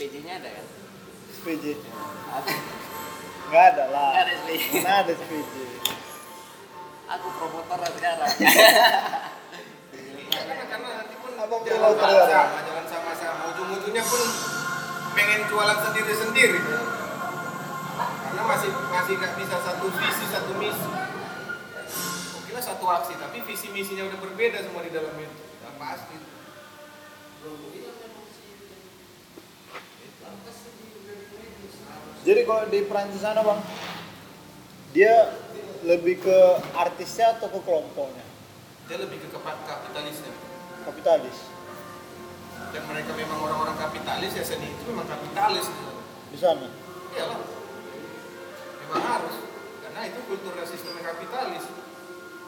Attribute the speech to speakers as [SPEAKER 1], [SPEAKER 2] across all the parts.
[SPEAKER 1] SPJ-nya ada kan?
[SPEAKER 2] SPJ
[SPEAKER 1] Ada.
[SPEAKER 2] nggak ada lah
[SPEAKER 1] Nggak ada SPJ.
[SPEAKER 2] mana ada SPJ
[SPEAKER 1] Aku promotor sekarang.
[SPEAKER 3] Iya, karena, karena nanti pun
[SPEAKER 2] Apa
[SPEAKER 3] jalan sama-sama, jalan sama-sama. Ujung-ujungnya pun pengen jualan sendiri-sendiri. Karena masih masih nggak bisa satu visi, satu misi. Oke lah satu aksi, tapi visi misinya udah berbeda semua di dalam itu. Nah, pasti.
[SPEAKER 2] Jadi kalau di Prancis sana bang dia lebih ke artisnya atau ke kelompoknya
[SPEAKER 3] Dia lebih ke kapitalisnya.
[SPEAKER 2] kapitalis
[SPEAKER 3] Dan mereka memang orang-orang kapitalis ya seni itu memang kapitalis.
[SPEAKER 2] di sana
[SPEAKER 3] Iyalah. Memang harus. Karena itu kultur dan sistemnya kapitalis.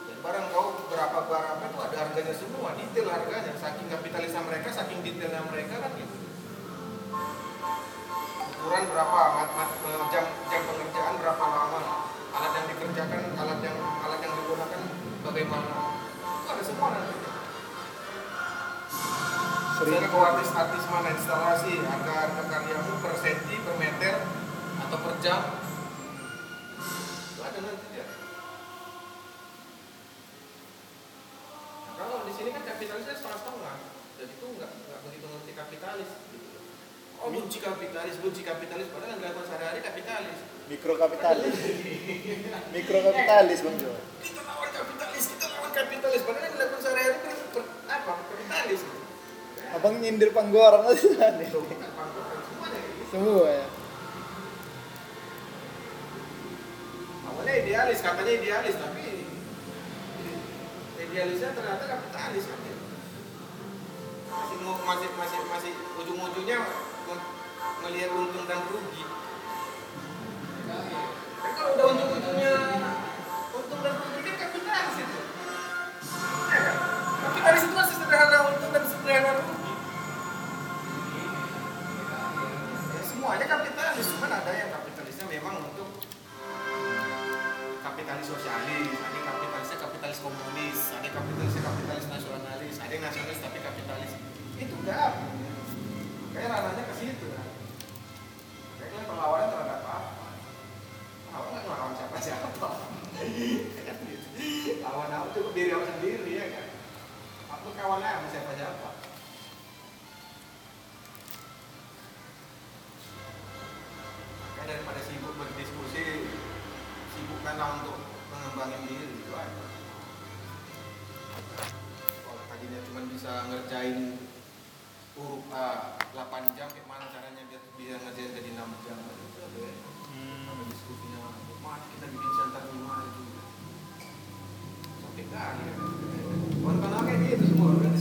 [SPEAKER 3] Dan barang kau berapa barang itu ada harganya semua, detail harganya. Saking kapitalisnya mereka, saking detailnya mereka kan gitu. Ukuran berapa, mat, mat, eh, jam jam pengerjaan berapa lama, alat yang dikerjakan, alat yang alat yang digunakan bagaimana. Itu ada semua nanti. Misalnya kau artis-artis mana instalasi, harga harga karyamu per senti, per meter, atau per jam, itu ada nanti dia. Nah, kalau di sini kan kapitalisnya setengah-setengah, jadi itu nggak nggak begitu ngerti kapitalis. Oh benci kapitalis, benci kapitalis, padahal yang dilakukan sehari-hari kapitalis.
[SPEAKER 2] mikro kapitalis mikro kapitalis bang Jo
[SPEAKER 3] Kita lawan kapitalis, kita lawan kapitalis, padahal yang dilakukan sehari-hari itu apa? Kapitalis.
[SPEAKER 2] abang nyindir panggoran aja semua ya
[SPEAKER 3] awalnya idealis katanya idealis tapi idealisnya ternyata kapitalis kan masih masih masih masih ujung-ujungnya melihat untung dan rugi kan kalau udah ujung-ujungnya untung dan rugi kan kapitalis itu ya kapitalis itu masih sederhana untung dan sederhana rugi ya, semuanya kapitalis cuman ada yang kapitalisnya memang untuk kapitalis sosialis, ada kapitalisnya kapitalis komunis, ada kapitalisnya kapitalis nasionalis, ada yang nasionalis tapi kapitalis. Itu enggak. Kayak ranahnya ke situ kan. Kayaknya perlawanan terhadap apa? Aku nggak ngelawan siapa siapa. Kan gitu. Lawan aku cukup diri aku sendiri ya kan. Aku kawannya sama siapa siapa.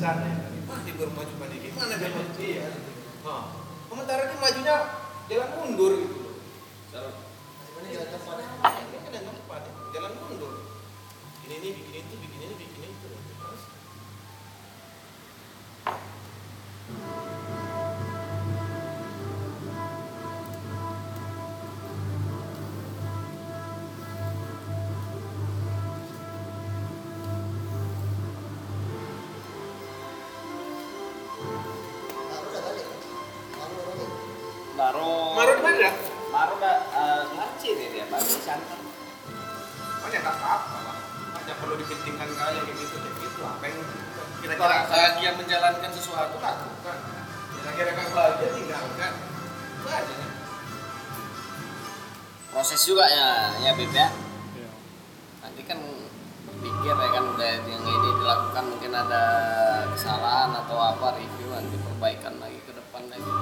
[SPEAKER 3] Semua bahagia menjalankan sesuatu lakukan. Kira-kira kan bahagia tinggalkan. Itu aja. kan.
[SPEAKER 1] Proses juga ya, ya Beb ya.
[SPEAKER 2] Iya.
[SPEAKER 1] Nanti kan berpikir ya kan udah yang ini dilakukan mungkin ada kesalahan atau apa review nanti perbaikan lagi ke depan lagi.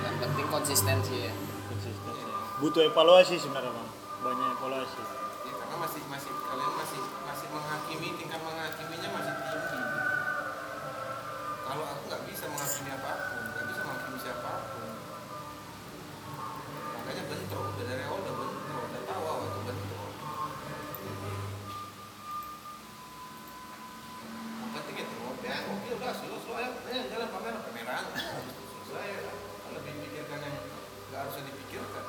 [SPEAKER 1] Yang penting konsistensi ya.
[SPEAKER 2] konsistensi butuh evaluasi sebenarnya bang banyak evaluasi
[SPEAKER 3] Ya, karena masih masih kalian masih masih menghakimi tingkat menghakiminya menghakimi apa pun, nggak bisa menghakimi siapa pun. Makanya bentrok, udah dari awal udah bentrok, udah tahu awal itu bentrok. Yang penting itu, ya oke udah selesai, lo ayo, ayo jalan pameran, pameran. Selesai, ya. lebih pikirkan yang nggak harusnya dipikirkan.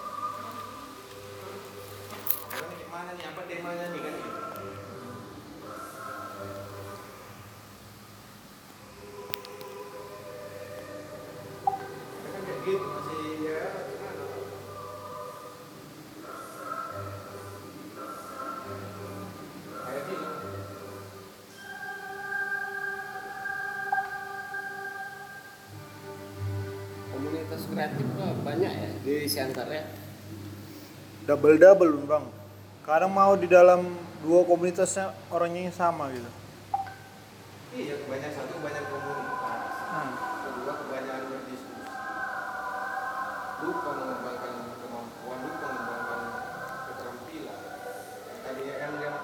[SPEAKER 3] Ini gimana nih, apa temanya nih
[SPEAKER 1] kreatif. Tuh banyak ya di center ya.
[SPEAKER 2] Double double bang. Kadang mau di dalam dua komunitasnya orangnya yang sama gitu.
[SPEAKER 3] Iya kebanyakan satu banyak komunitas
[SPEAKER 2] hmm.
[SPEAKER 3] kedua kebanyakan berdiskusi. Lupa mengembangkan kemampuan lupa mengembangkan keterampilan. Yang tadinya kan, yang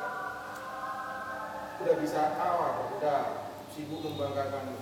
[SPEAKER 3] udah bisa awal udah sibuk mengembangkan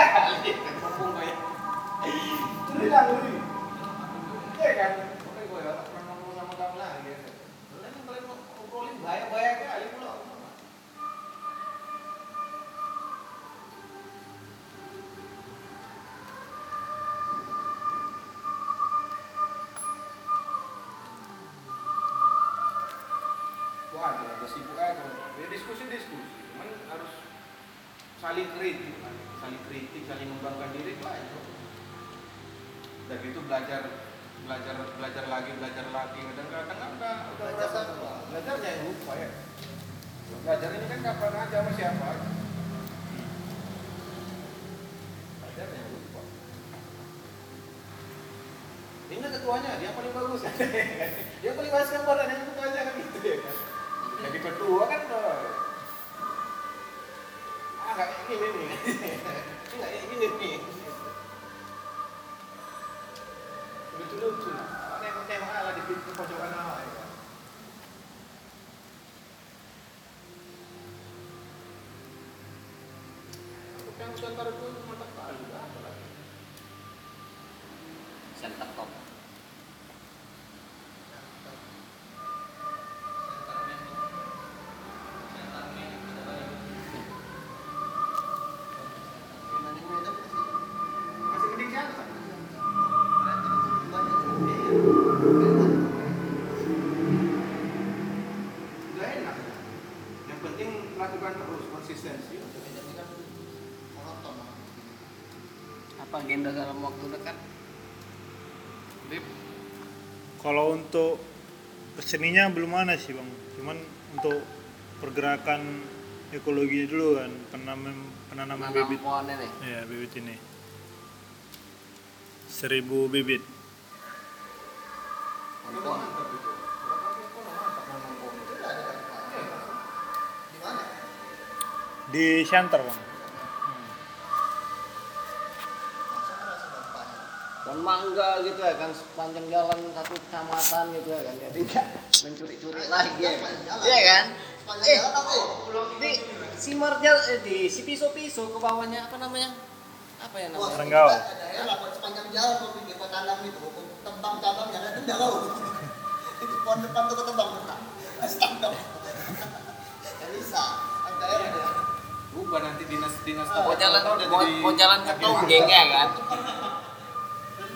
[SPEAKER 3] errado. semuanya. Dia paling bagus. Dia paling bagus
[SPEAKER 1] gambarnya dalam waktu dekat? Dip.
[SPEAKER 2] kalau untuk seninya belum ada sih bang. Cuman untuk pergerakan ekologi dulu kan penanam penanaman
[SPEAKER 1] Penanam
[SPEAKER 2] bibit.
[SPEAKER 1] ini?
[SPEAKER 2] Ya bibit ini. Seribu bibit.
[SPEAKER 4] Di
[SPEAKER 2] shelter bang.
[SPEAKER 1] Mangga gitu ya kan sepanjang jalan satu kecamatan gitu ya kan jadi nggak mencuri-curi lagi ya kan iya kan eh
[SPEAKER 4] ya?
[SPEAKER 1] di si marjal eh, di si piso-piso ke bawahnya apa namanya apa ya namanya
[SPEAKER 2] Renggau.
[SPEAKER 4] ada buat sepanjang jalan mau bikin kota tandang itu, tembang cabangnya ada denda kau. Itu pohon depan tuh ketembang tentang. Gak bisa, kan daerah dia.
[SPEAKER 3] Ubah nanti dinas dinas
[SPEAKER 1] mau jalan
[SPEAKER 3] udah
[SPEAKER 1] mau, jalan ke Tonggeng ya kan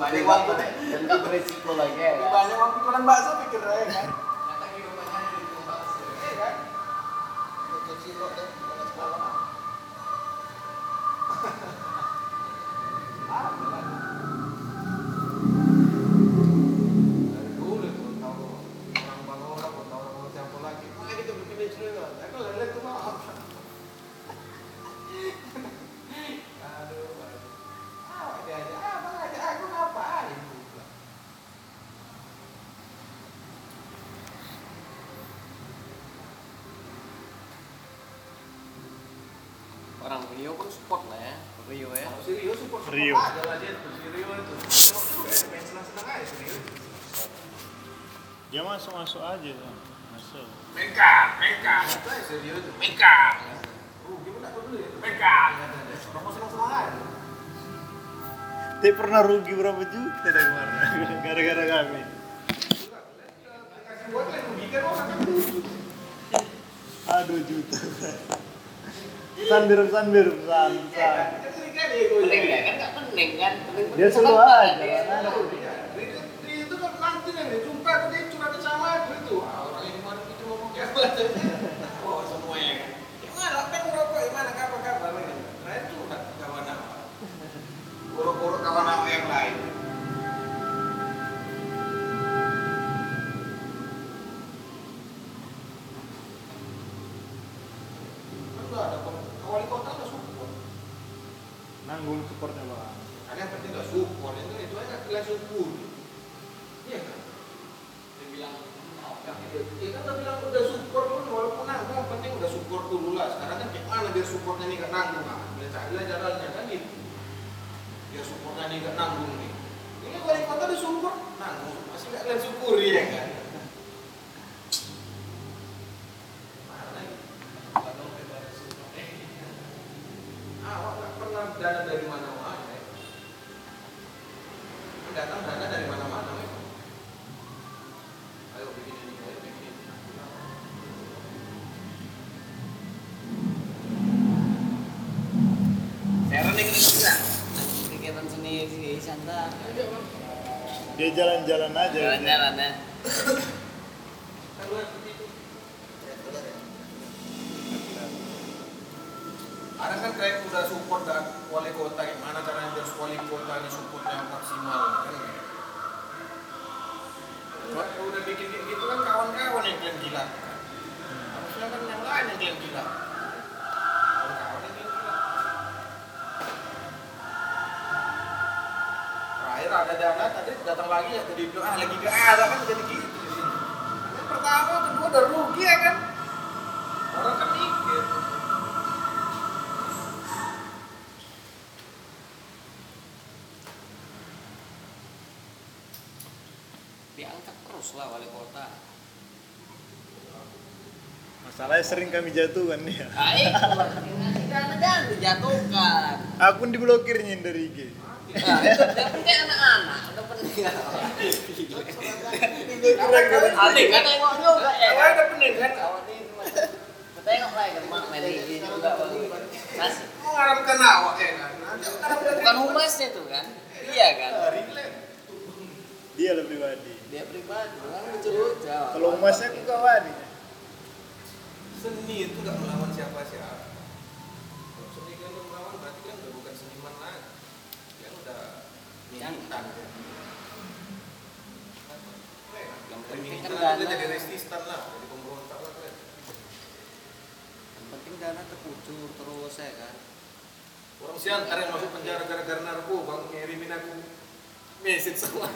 [SPEAKER 3] Baliwag ko
[SPEAKER 1] na. Ganda presip ko lang
[SPEAKER 3] yan.
[SPEAKER 1] Baliwag
[SPEAKER 3] ko lang ba sa pikir na yan? Natagi ko pa niya. Ito sino, mga
[SPEAKER 1] sekolah. Rio.
[SPEAKER 3] Dia
[SPEAKER 2] masuk masuk aja tuh. Masuk.
[SPEAKER 3] Meka, meka. Meka. Meka.
[SPEAKER 2] Dia pernah rugi berapa juta dari mana? Gara-gara kami. Aduh juta. Sandir, sandir, san
[SPEAKER 1] pening ya kan nggak pening kan?
[SPEAKER 2] Dia
[SPEAKER 1] selalu
[SPEAKER 2] aja
[SPEAKER 1] iya.
[SPEAKER 2] Kan?
[SPEAKER 3] Iya. Iya, itu kan nanti nih jumpa tadi curhat sama itu ah, orang yang mau itu ngomong kayak
[SPEAKER 1] kegiatan seni si Santa.
[SPEAKER 2] Dia jalan-jalan aja.
[SPEAKER 1] jalan-jalan ya
[SPEAKER 3] ada dana tadi datang lagi ya tadi bilang ah lagi gak ada kan jadi gitu di sini. Yang pertama kedua udah rugi ya kan? Orang kan mikir.
[SPEAKER 1] Diangkat terus lah wali kota.
[SPEAKER 2] Masalahnya sering kami jatuhkan
[SPEAKER 1] baik. Jangan jangan dijatuhkan
[SPEAKER 2] Aku pun diblokirnya dari IG.
[SPEAKER 1] nah, itu dia kan kayak anak-anak udah penting Adik kan tengok juga ya
[SPEAKER 3] Kalian ada pening kan?
[SPEAKER 1] Kawan ini mah. Tengok lah kan mak ini juga masih
[SPEAKER 3] Mau ngarapkan awak ya kan?
[SPEAKER 1] Bukan humasnya tuh kan iya kan
[SPEAKER 3] Relate.
[SPEAKER 2] Dia lah pribadi.
[SPEAKER 1] dia pribadi kan lucu-lucu
[SPEAKER 2] Kalau emasnya aku kawan.
[SPEAKER 3] Seni itu gak melawan siapa-siapa. yang penting dana. jadi resisten lah jadi lah
[SPEAKER 1] yang penting terkucur terus ya kan?
[SPEAKER 3] Orang siantar yang masuk penjara gara-gara bang ngirimin aku mesin
[SPEAKER 1] semua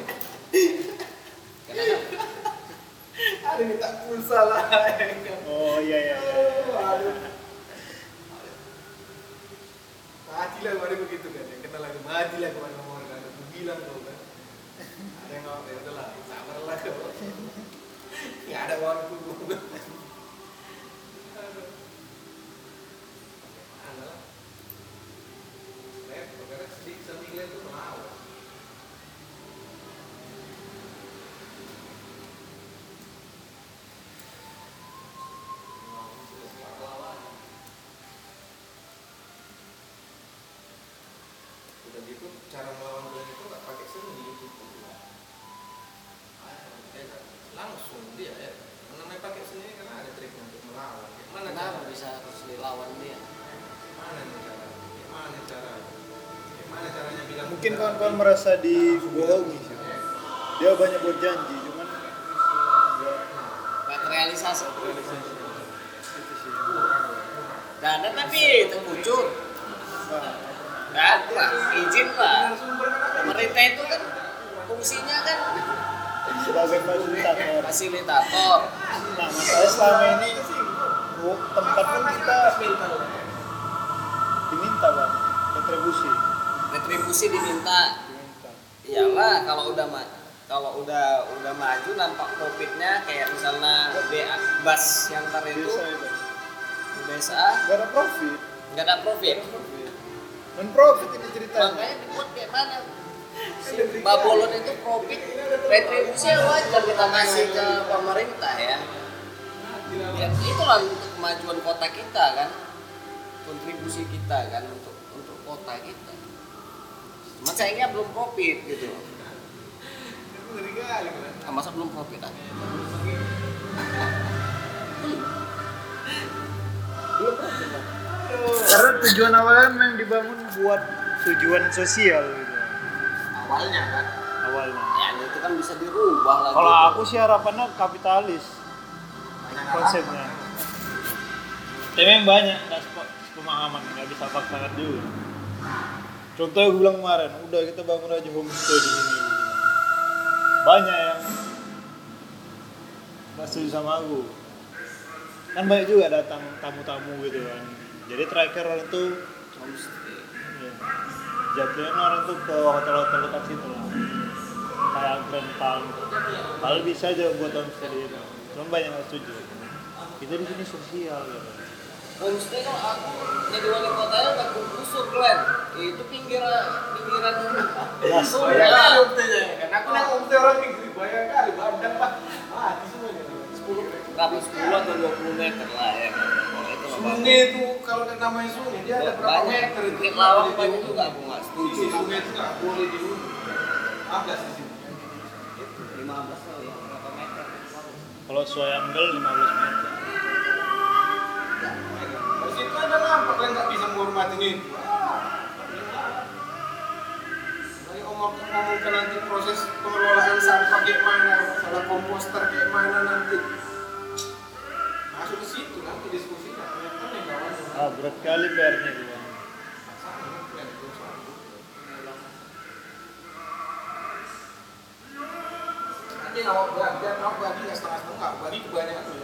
[SPEAKER 3] ada minta pulsa lah.
[SPEAKER 2] Oh iya iya, iya.
[SPEAKER 3] Oh, aduh. Mati lah kemarin begitu kan yang kenal lagi mati lah kemarin orang kan, aku bilang tuh kan.
[SPEAKER 2] Mungkin kawan-kawan merasa dibohongi. Sih dia banyak buat janji cuman nggak
[SPEAKER 1] terrealisasi
[SPEAKER 2] sih
[SPEAKER 1] dana tapi terkucur kan lah izin lah. Pemerintah itu kan fungsinya kan
[SPEAKER 2] sebagai fasilitator.
[SPEAKER 1] fasilitator.
[SPEAKER 2] Nah masalahnya selama ini tempat pun kita
[SPEAKER 1] retribusi diminta. Iyalah kalau udah ma kalau udah udah maju nampak profitnya kayak misalnya BA bus yang tar itu. Desa
[SPEAKER 2] nggak ada profit.
[SPEAKER 1] Nggak ada profit.
[SPEAKER 2] Non profit. Ini ceritanya.
[SPEAKER 1] Makanya dibuat kayak mana? Si babolon itu profit. Retribusi yang wajar kita kasih ke pemerintah ya. Ya itulah untuk kemajuan kota kita kan. Kontribusi kita kan untuk untuk kota kita cuma sayangnya belum profit gitu.
[SPEAKER 3] Ngeri kali kan
[SPEAKER 1] ah, masa belum profit ah? Belum Bang.
[SPEAKER 2] karena tujuan awalnya memang dibangun buat tujuan sosial gitu.
[SPEAKER 3] Awalnya kan?
[SPEAKER 2] Awalnya.
[SPEAKER 1] Ya itu kan bisa dirubah lagi
[SPEAKER 2] kalau aku sih harapannya kapitalis.
[SPEAKER 3] Banyak
[SPEAKER 2] konsepnya. tapi banyak nggak sepa- pemahaman. Nggak bisa paksakan juga contohnya gue bilang kemarin udah kita bangun aja homestay di sini. Banyak yang setuju sama aku. Kan banyak juga datang tamu-tamu gitu kan. Jadi terakhir orang tuh
[SPEAKER 1] Homestay.
[SPEAKER 2] ya, jatuhnya orang tuh ke hotel-hotel dekat situ lah. Kayak Grand Palm kalau bisa aja buat homestay di situ. Cuma banyak nggak setuju. Kita di sini sosial gitu
[SPEAKER 1] homestay kalau aku jadi wali kotanya udah kusur Glenn. Itu pinggiran. Pinggiran itu
[SPEAKER 3] banyak kali
[SPEAKER 1] ya
[SPEAKER 3] umtenya kan aku nang umte orang negeri banyak kali badan pak mati semuanya sepuluh.
[SPEAKER 1] Berapa 10 atau 20 meter lah ya kan nggak
[SPEAKER 3] sungai itu kalau namanya sungai dia ada berapa
[SPEAKER 1] banyak.
[SPEAKER 3] meter itu?
[SPEAKER 1] Bukit lawang banyak juga aku nggak setuju
[SPEAKER 3] sungai itu nggak boleh di ada sisi
[SPEAKER 1] 15 kali ya berapa meter?
[SPEAKER 2] Kalau sesuai angle 15 meter
[SPEAKER 3] ada nampak kan nggak bisa menghormati ini. Dari omong ngomongkan nanti proses pengelolaan sampah kayak mana, komposter kayak mana nanti. Masuk ke situ nanti diskusinya. Ternyata nih kawan.
[SPEAKER 2] ah berat kali PR-nya
[SPEAKER 3] satu. Nanti awak bagi, awak bagi nggak setengah-setengah, awak bagi kebanyakan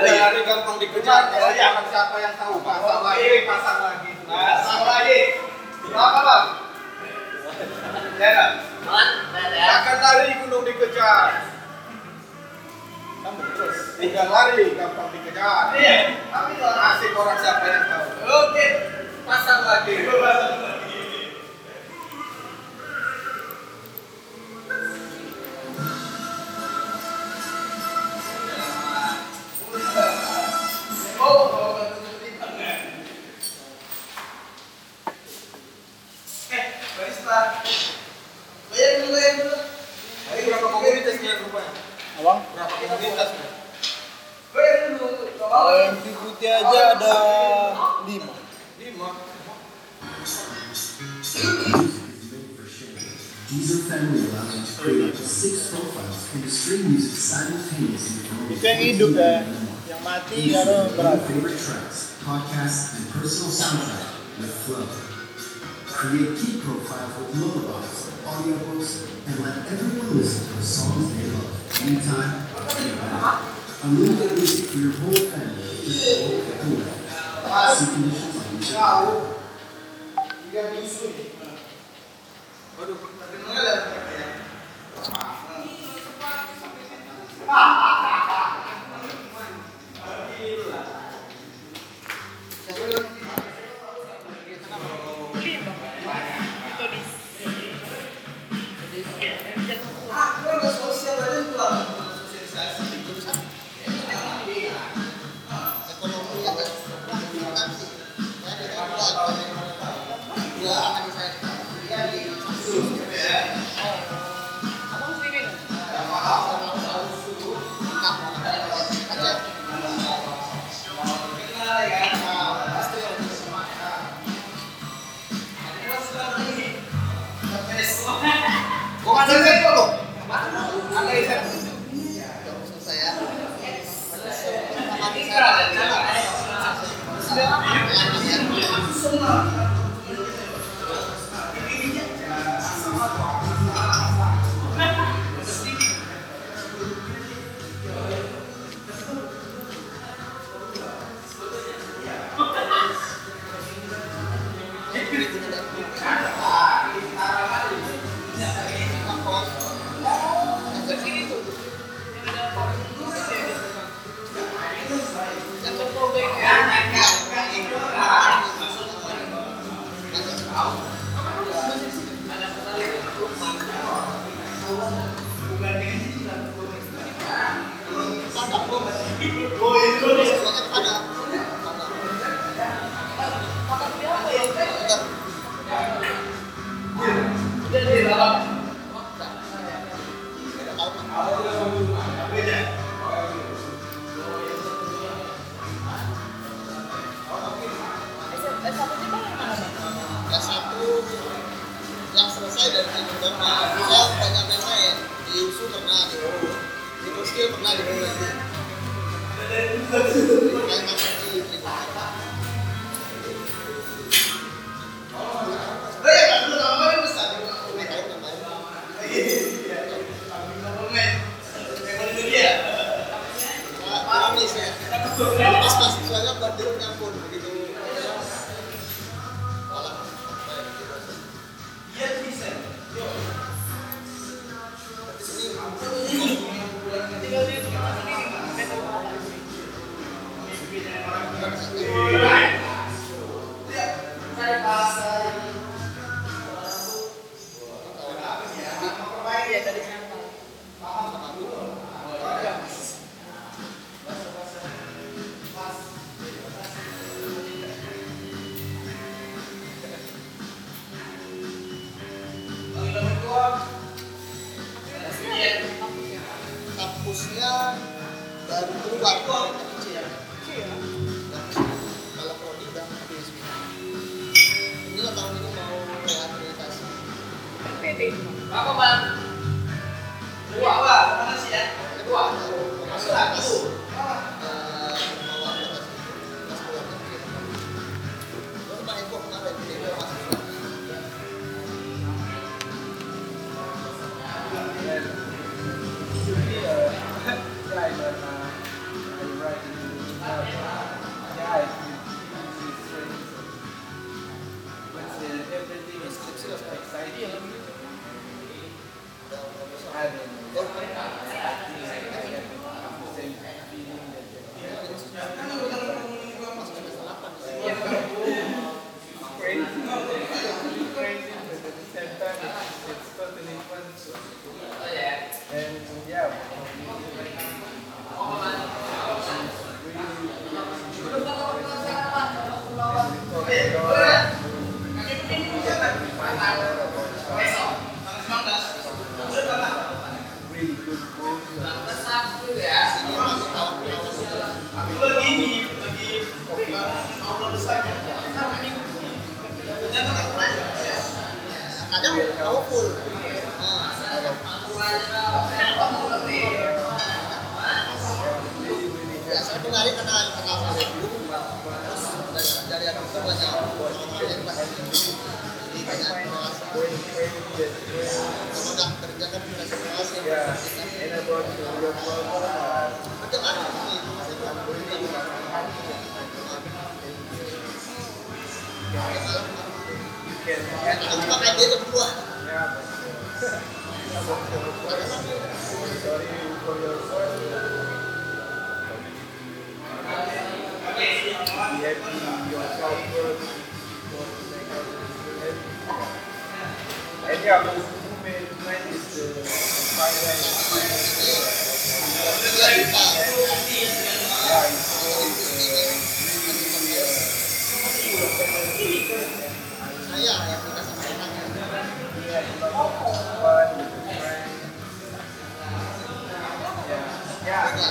[SPEAKER 3] Beda lagi gampang dikejar. Kalau jangan siapa yang tahu pasang lagi, pasang lagi. Pasang lagi. Berapa bang? Ya, akan lari gunung dikejar. Kamu terus. Tinggal lari gampang dikejar. Iya. Tapi kalau asik orang siapa yang tahu. Oke. Pasang lagi.
[SPEAKER 5] barista banyak yang berapa ya, rupanya abang? Berapa banyak dulu yang aja
[SPEAKER 2] ada lima. Lima. Ya, yang mati,
[SPEAKER 5] your favorite. Create key profiles with Lullabies, audiobooks, and let everyone listen to the songs they love anytime, anywhere. Unlimited music for your whole family with Flow Anywhere. See conditions on YouTube.
[SPEAKER 4] ekonomi 下好，下来，দেহ কাম করবে কিন্তু Dia kelar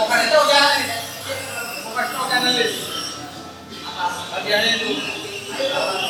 [SPEAKER 4] Ini kan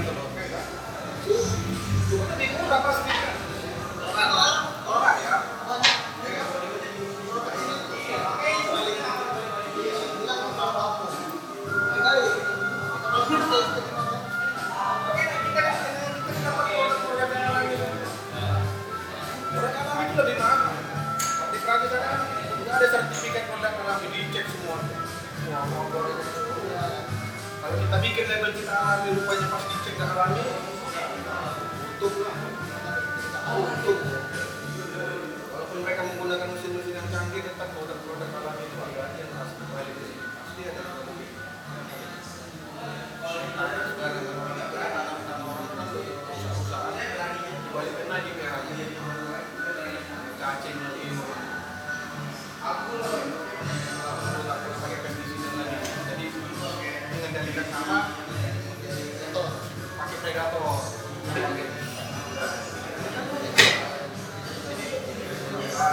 [SPEAKER 4] tapi kita
[SPEAKER 3] bercerita di rupanya pas dicek ke alami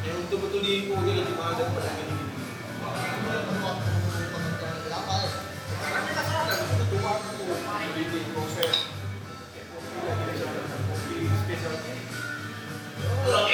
[SPEAKER 3] yang betul-betul di lebih mahal daripada ini Kalau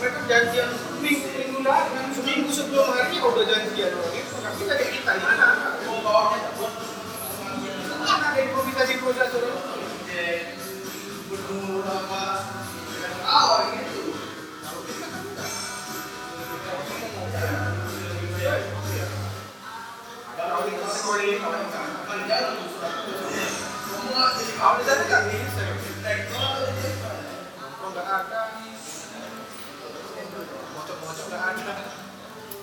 [SPEAKER 3] mereka janjian minggu minggu lalu seminggu sebelum harinya udah janjian itu tapi kita kayak kita di mana mana ada improvisasi proses orang kalau di kategori ini kalau kalau bisa nongkrong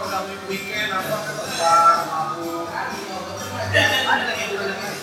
[SPEAKER 3] udah weekend apa mabuk. Ada hiburan lain.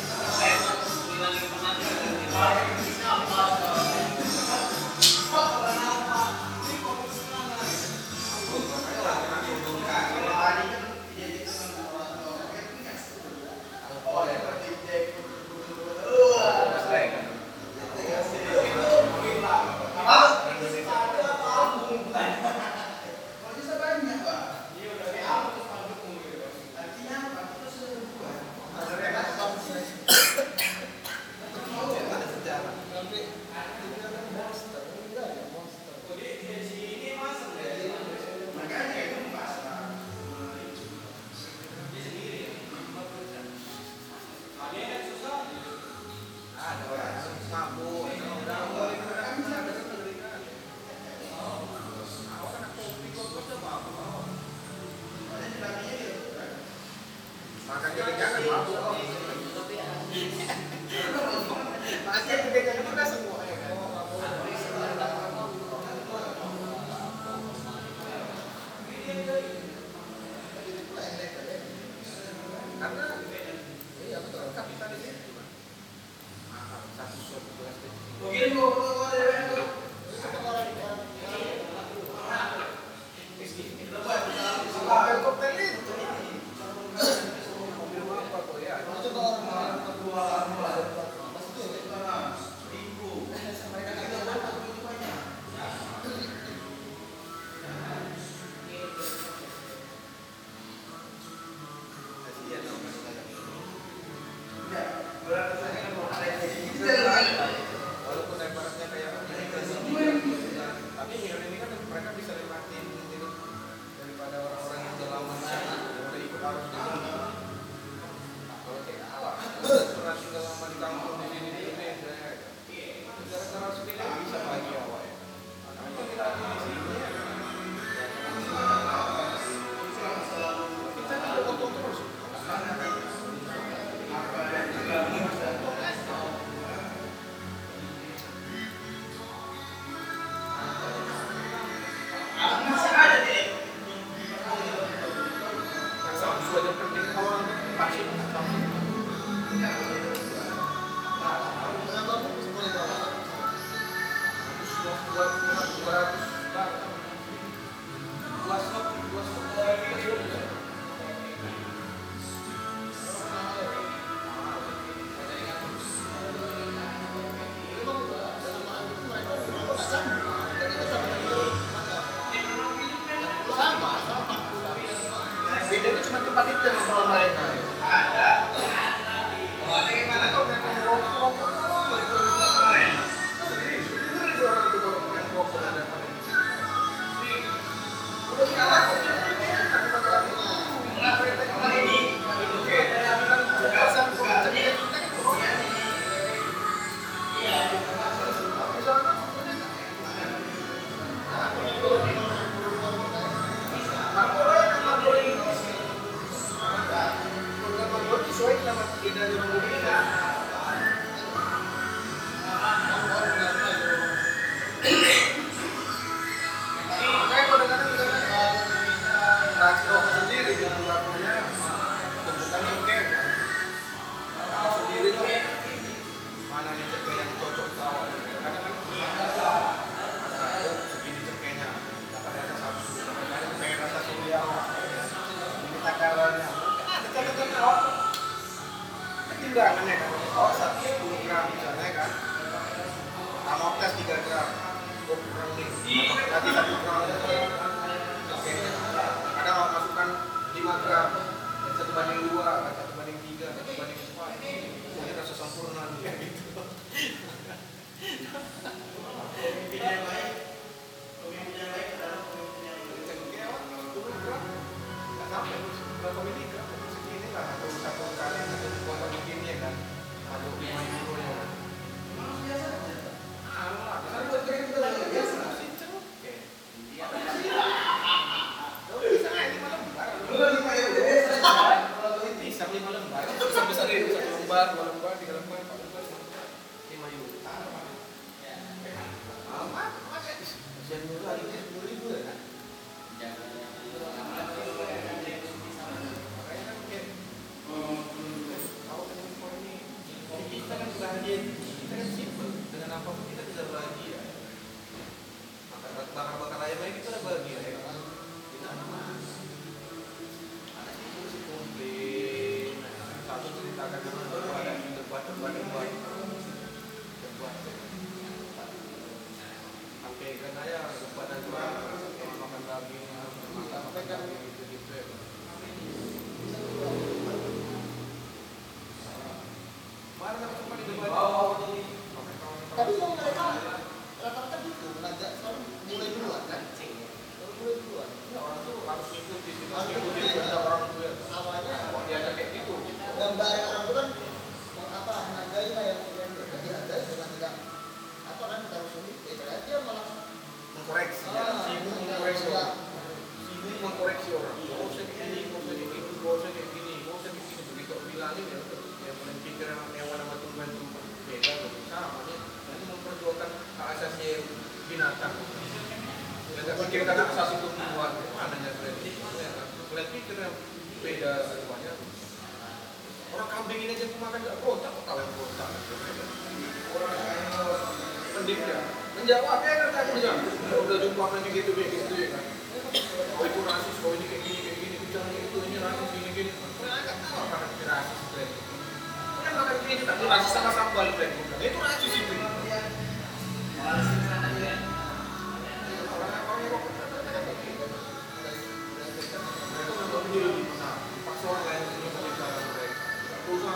[SPEAKER 3] ajuda a humanidade.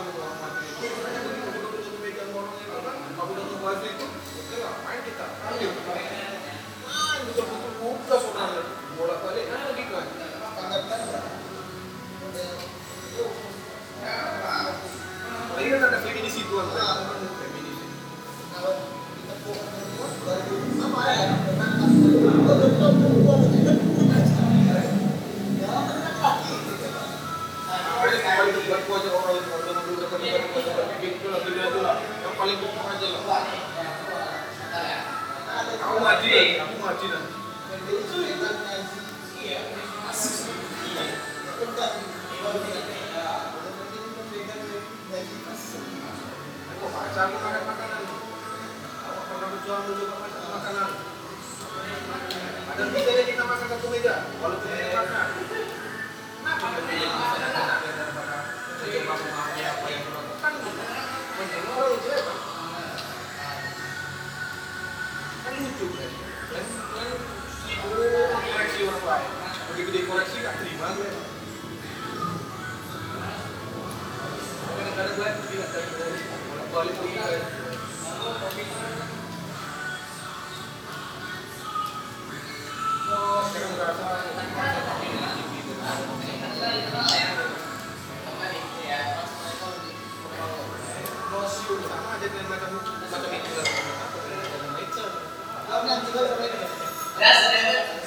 [SPEAKER 3] Perusahaan menghormati Kalau nanti kalau